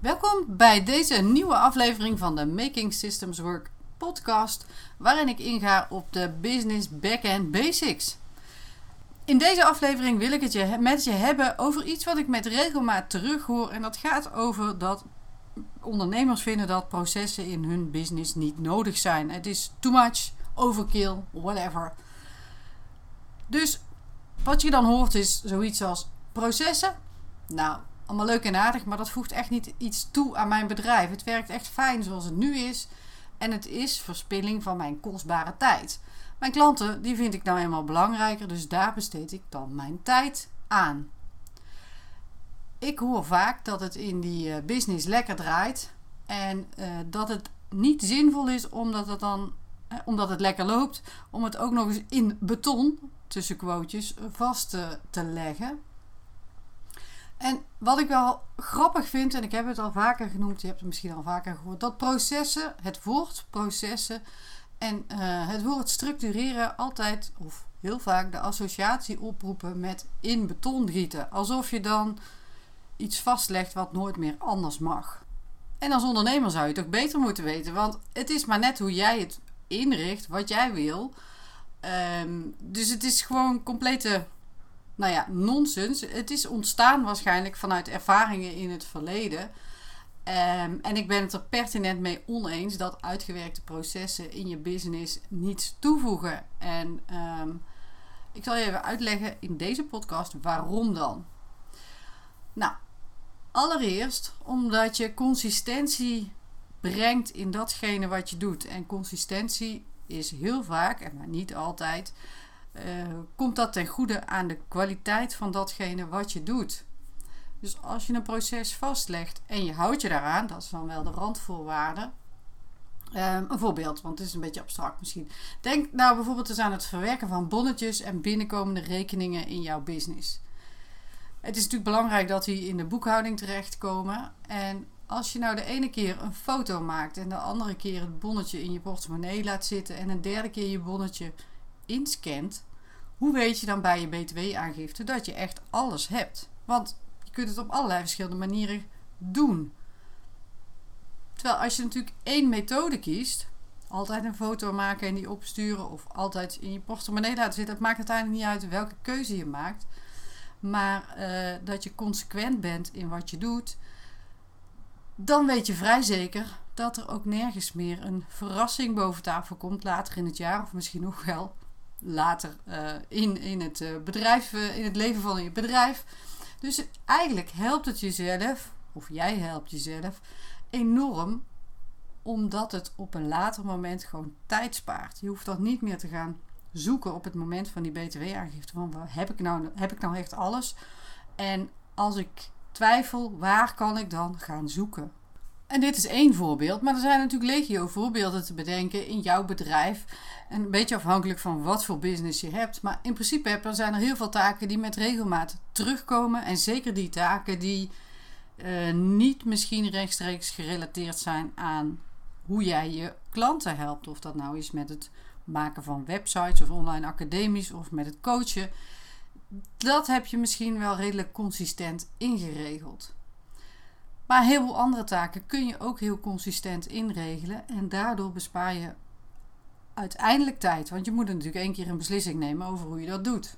Welkom bij deze nieuwe aflevering van de Making Systems Work podcast, waarin ik inga op de business backend basics. In deze aflevering wil ik het je, met je hebben over iets wat ik met regelmaat terughoor en dat gaat over dat ondernemers vinden dat processen in hun business niet nodig zijn. Het is too much, overkill, whatever. Dus wat je dan hoort is zoiets als processen. Nou, allemaal leuk en aardig, maar dat voegt echt niet iets toe aan mijn bedrijf. Het werkt echt fijn zoals het nu is. En het is verspilling van mijn kostbare tijd. Mijn klanten, die vind ik nou eenmaal belangrijker, dus daar besteed ik dan mijn tijd aan. Ik hoor vaak dat het in die eh, business lekker draait en uh, dat het niet zinvol is omdat het dan eh, omdat het lekker loopt, om het ook nog eens in beton, tussen quotejes, vast te leggen. Wat ik wel grappig vind, en ik heb het al vaker genoemd, je hebt het misschien al vaker gehoord, dat processen, het woord processen en uh, het woord structureren altijd, of heel vaak, de associatie oproepen met in beton gieten. Alsof je dan iets vastlegt wat nooit meer anders mag. En als ondernemer zou je ook beter moeten weten, want het is maar net hoe jij het inricht, wat jij wil. Um, dus het is gewoon complete nou ja, nonsens. Het is ontstaan waarschijnlijk vanuit ervaringen in het verleden. Um, en ik ben het er pertinent mee oneens dat uitgewerkte processen in je business niets toevoegen. En um, ik zal je even uitleggen in deze podcast waarom dan. Nou, allereerst omdat je consistentie brengt in datgene wat je doet. En consistentie is heel vaak, en maar niet altijd, komt dat ten goede aan de kwaliteit van datgene wat je doet. Dus als je een proces vastlegt en je houdt je daaraan, dat is dan wel de randvoorwaarde. Um, een voorbeeld, want het is een beetje abstract misschien. Denk nou bijvoorbeeld eens aan het verwerken van bonnetjes en binnenkomende rekeningen in jouw business. Het is natuurlijk belangrijk dat die in de boekhouding terechtkomen. En als je nou de ene keer een foto maakt en de andere keer het bonnetje in je portemonnee laat zitten en een derde keer je bonnetje inscant, hoe weet je dan bij je BTW-aangifte dat je echt alles hebt? Want je kunt het op allerlei verschillende manieren doen. Terwijl als je natuurlijk één methode kiest, altijd een foto maken en die opsturen of altijd in je portemonnee laten zitten, het maakt uiteindelijk niet uit welke keuze je maakt. Maar uh, dat je consequent bent in wat je doet, dan weet je vrij zeker dat er ook nergens meer een verrassing boven tafel komt later in het jaar, of misschien nog wel later uh, in, in het uh, bedrijf, uh, in het leven van je bedrijf. Dus eigenlijk helpt het jezelf, of jij helpt jezelf, enorm, omdat het op een later moment gewoon tijd spaart. Je hoeft dat niet meer te gaan zoeken op het moment van die BTW-aangifte. Van heb ik, nou, heb ik nou echt alles? En als ik twijfel, waar kan ik dan gaan zoeken? En dit is één voorbeeld, maar er zijn natuurlijk legio voorbeelden te bedenken in jouw bedrijf. En een beetje afhankelijk van wat voor business je hebt. Maar in principe zijn er heel veel taken die met regelmaat terugkomen. En zeker die taken die uh, niet misschien rechtstreeks gerelateerd zijn aan hoe jij je klanten helpt. Of dat nou is met het maken van websites of online academies of met het coachen dat heb je misschien wel redelijk consistent ingeregeld. Maar heel veel andere taken kun je ook heel consistent inregelen en daardoor bespaar je uiteindelijk tijd, want je moet natuurlijk één keer een beslissing nemen over hoe je dat doet.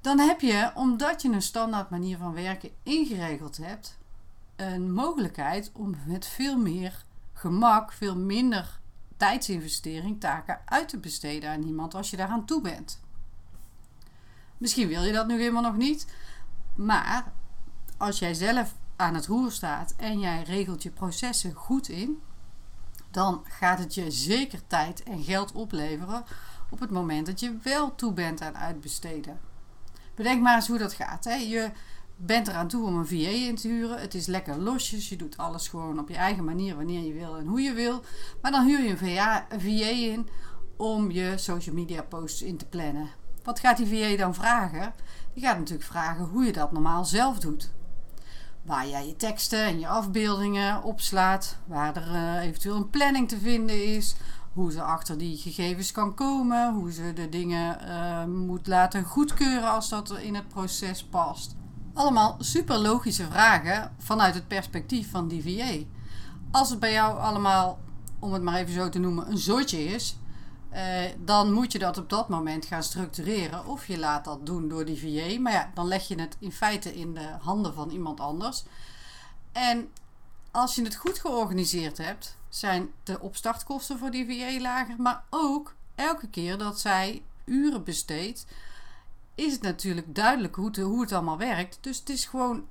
Dan heb je, omdat je een standaard manier van werken ingeregeld hebt, een mogelijkheid om met veel meer gemak, veel minder tijdsinvestering taken uit te besteden aan iemand als je daaraan toe bent. Misschien wil je dat nu helemaal nog niet. Maar als jij zelf aan het roer staat en jij regelt je processen goed in, dan gaat het je zeker tijd en geld opleveren op het moment dat je wel toe bent aan uitbesteden. Bedenk maar eens hoe dat gaat. Hè? Je bent eraan toe om een VA in te huren. Het is lekker losjes. Je doet alles gewoon op je eigen manier, wanneer je wil en hoe je wil. Maar dan huur je een VA, een VA in om je social media posts in te plannen. Wat gaat die VA dan vragen? Die gaat natuurlijk vragen hoe je dat normaal zelf doet. Waar jij je teksten en je afbeeldingen opslaat, waar er uh, eventueel een planning te vinden is, hoe ze achter die gegevens kan komen, hoe ze de dingen uh, moet laten goedkeuren als dat in het proces past. Allemaal super logische vragen vanuit het perspectief van die. Als het bij jou allemaal, om het maar even zo te noemen, een zootje is, eh, dan moet je dat op dat moment gaan structureren. Of je laat dat doen door die VA. Maar ja, dan leg je het in feite in de handen van iemand anders. En als je het goed georganiseerd hebt, zijn de opstartkosten voor die VA lager. Maar ook elke keer dat zij uren besteedt, is het natuurlijk duidelijk hoe hoe het allemaal werkt. Dus het is gewoon.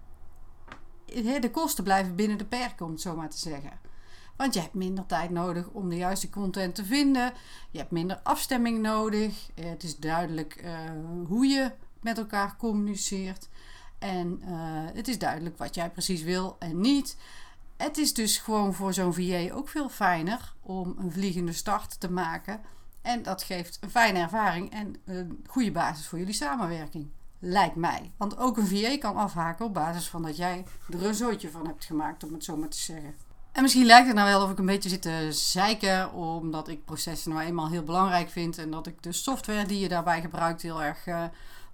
De kosten blijven binnen de perken, om het zo maar te zeggen. Want je hebt minder tijd nodig om de juiste content te vinden. Je hebt minder afstemming nodig. Het is duidelijk uh, hoe je met elkaar communiceert. En uh, het is duidelijk wat jij precies wil en niet. Het is dus gewoon voor zo'n VA ook veel fijner om een vliegende start te maken. En dat geeft een fijne ervaring en een goede basis voor jullie samenwerking. Lijkt mij. Want ook een VA kan afhaken op basis van dat jij er een zootje van hebt gemaakt, om het zo maar te zeggen. En misschien lijkt het nou wel of ik een beetje zit te zeiken, omdat ik processen nou eenmaal heel belangrijk vind. En dat ik de software die je daarbij gebruikt heel erg uh,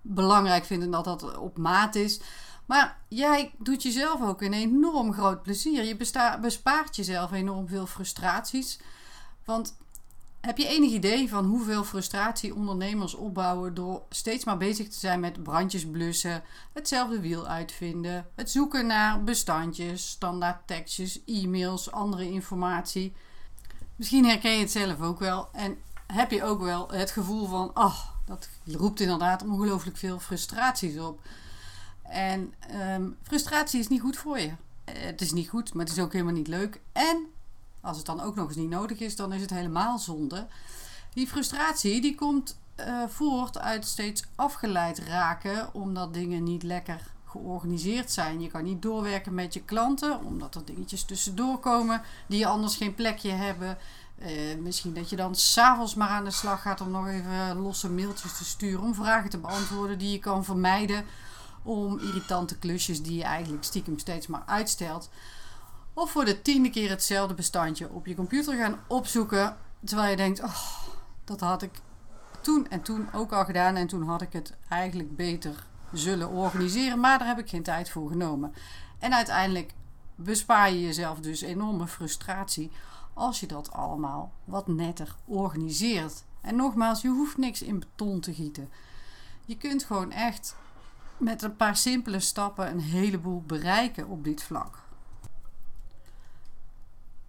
belangrijk vind en dat dat op maat is. Maar jij doet jezelf ook een enorm groot plezier. Je bespaart jezelf enorm veel frustraties. Want heb je enig idee van hoeveel frustratie ondernemers opbouwen door steeds maar bezig te zijn met brandjes blussen, hetzelfde wiel uitvinden, het zoeken naar bestandjes, standaard tekstjes, e-mails, andere informatie? Misschien herken je het zelf ook wel en heb je ook wel het gevoel van, ach, dat roept inderdaad ongelooflijk veel frustraties op. En ehm, frustratie is niet goed voor je. Het is niet goed, maar het is ook helemaal niet leuk. En als het dan ook nog eens niet nodig is, dan is het helemaal zonde. Die frustratie die komt uh, voort uit steeds afgeleid raken, omdat dingen niet lekker georganiseerd zijn. Je kan niet doorwerken met je klanten, omdat er dingetjes tussendoor komen die anders geen plekje hebben. Uh, misschien dat je dan s'avonds maar aan de slag gaat om nog even losse mailtjes te sturen, om vragen te beantwoorden die je kan vermijden, om irritante klusjes die je eigenlijk stiekem steeds maar uitstelt. Of voor de tiende keer hetzelfde bestandje op je computer gaan opzoeken. Terwijl je denkt, oh, dat had ik toen en toen ook al gedaan. En toen had ik het eigenlijk beter zullen organiseren. Maar daar heb ik geen tijd voor genomen. En uiteindelijk bespaar je jezelf dus enorme frustratie als je dat allemaal wat netter organiseert. En nogmaals, je hoeft niks in beton te gieten. Je kunt gewoon echt met een paar simpele stappen een heleboel bereiken op dit vlak.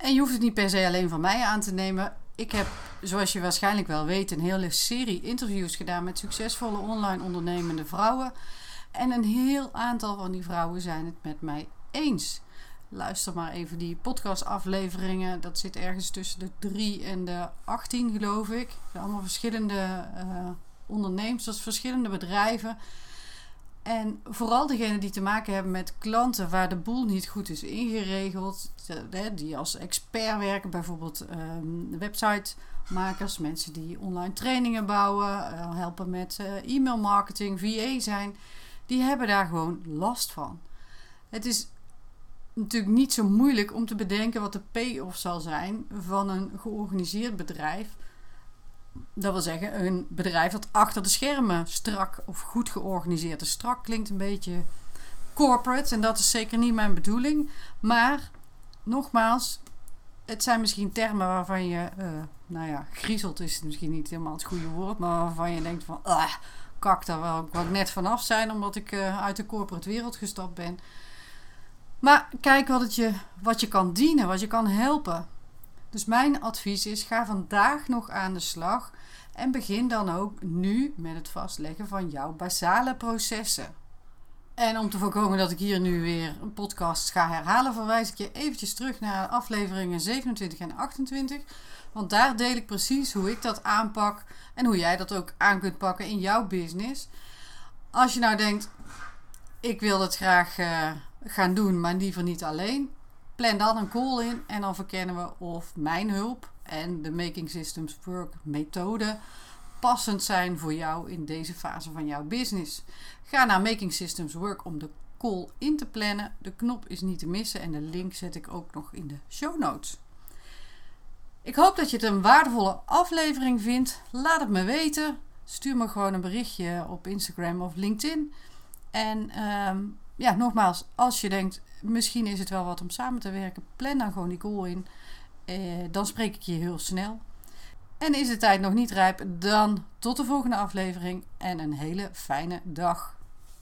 En je hoeft het niet per se alleen van mij aan te nemen. Ik heb, zoals je waarschijnlijk wel weet, een hele serie interviews gedaan met succesvolle online ondernemende vrouwen. En een heel aantal van die vrouwen zijn het met mij eens. Luister maar even die podcastafleveringen. Dat zit ergens tussen de 3 en de 18, geloof ik. Allemaal verschillende uh, ondernemers, verschillende bedrijven. En vooral degenen die te maken hebben met klanten waar de boel niet goed is ingeregeld, die als expert werken, bijvoorbeeld ehm, websitemakers, mensen die online trainingen bouwen, eh, helpen met uh, e-mail marketing, VA zijn, die hebben daar gewoon last van. Het is natuurlijk niet zo moeilijk om te bedenken wat de payoff zal zijn van een georganiseerd bedrijf dat wil zeggen, een bedrijf dat achter de schermen strak of goed georganiseerd is. Strak klinkt een beetje corporate en dat is zeker niet mijn bedoeling. Maar nogmaals, het zijn misschien termen waarvan je, uh, nou ja, griezelt is misschien niet helemaal het goede woord, maar waarvan je denkt van, ah, kak, daar wil ik net vanaf zijn omdat ik uh, uit de corporate wereld gestapt ben. Maar kijk wat, het je, wat je kan dienen, wat je kan helpen. Dus mijn advies is: ga vandaag nog aan de slag en begin dan ook nu met het vastleggen van jouw basale processen. En om te voorkomen dat ik hier nu weer een podcast ga herhalen, verwijs ik je eventjes terug naar afleveringen 27 en 28. Want daar deel ik precies hoe ik dat aanpak en hoe jij dat ook aan kunt pakken in jouw business. Als je nou denkt, ik wil dat graag uh, gaan doen, maar liever niet alleen. Plan dan een call in en dan verkennen we of mijn hulp en de Making Systems Work methode passend zijn voor jou in deze fase van jouw business. Ga naar Making Systems Work om de call in te plannen. De knop is niet te missen en de link zet ik ook nog in de show notes. Ik hoop dat je het een waardevolle aflevering vindt. Laat het me weten. Stuur me gewoon een berichtje op Instagram of LinkedIn. En ehm, ja, nogmaals, als je denkt, misschien is het wel wat om samen te werken, plan dan gewoon die call in. Eh, dan spreek ik je heel snel. En is de tijd nog niet rijp, dan tot de volgende aflevering en een hele fijne dag.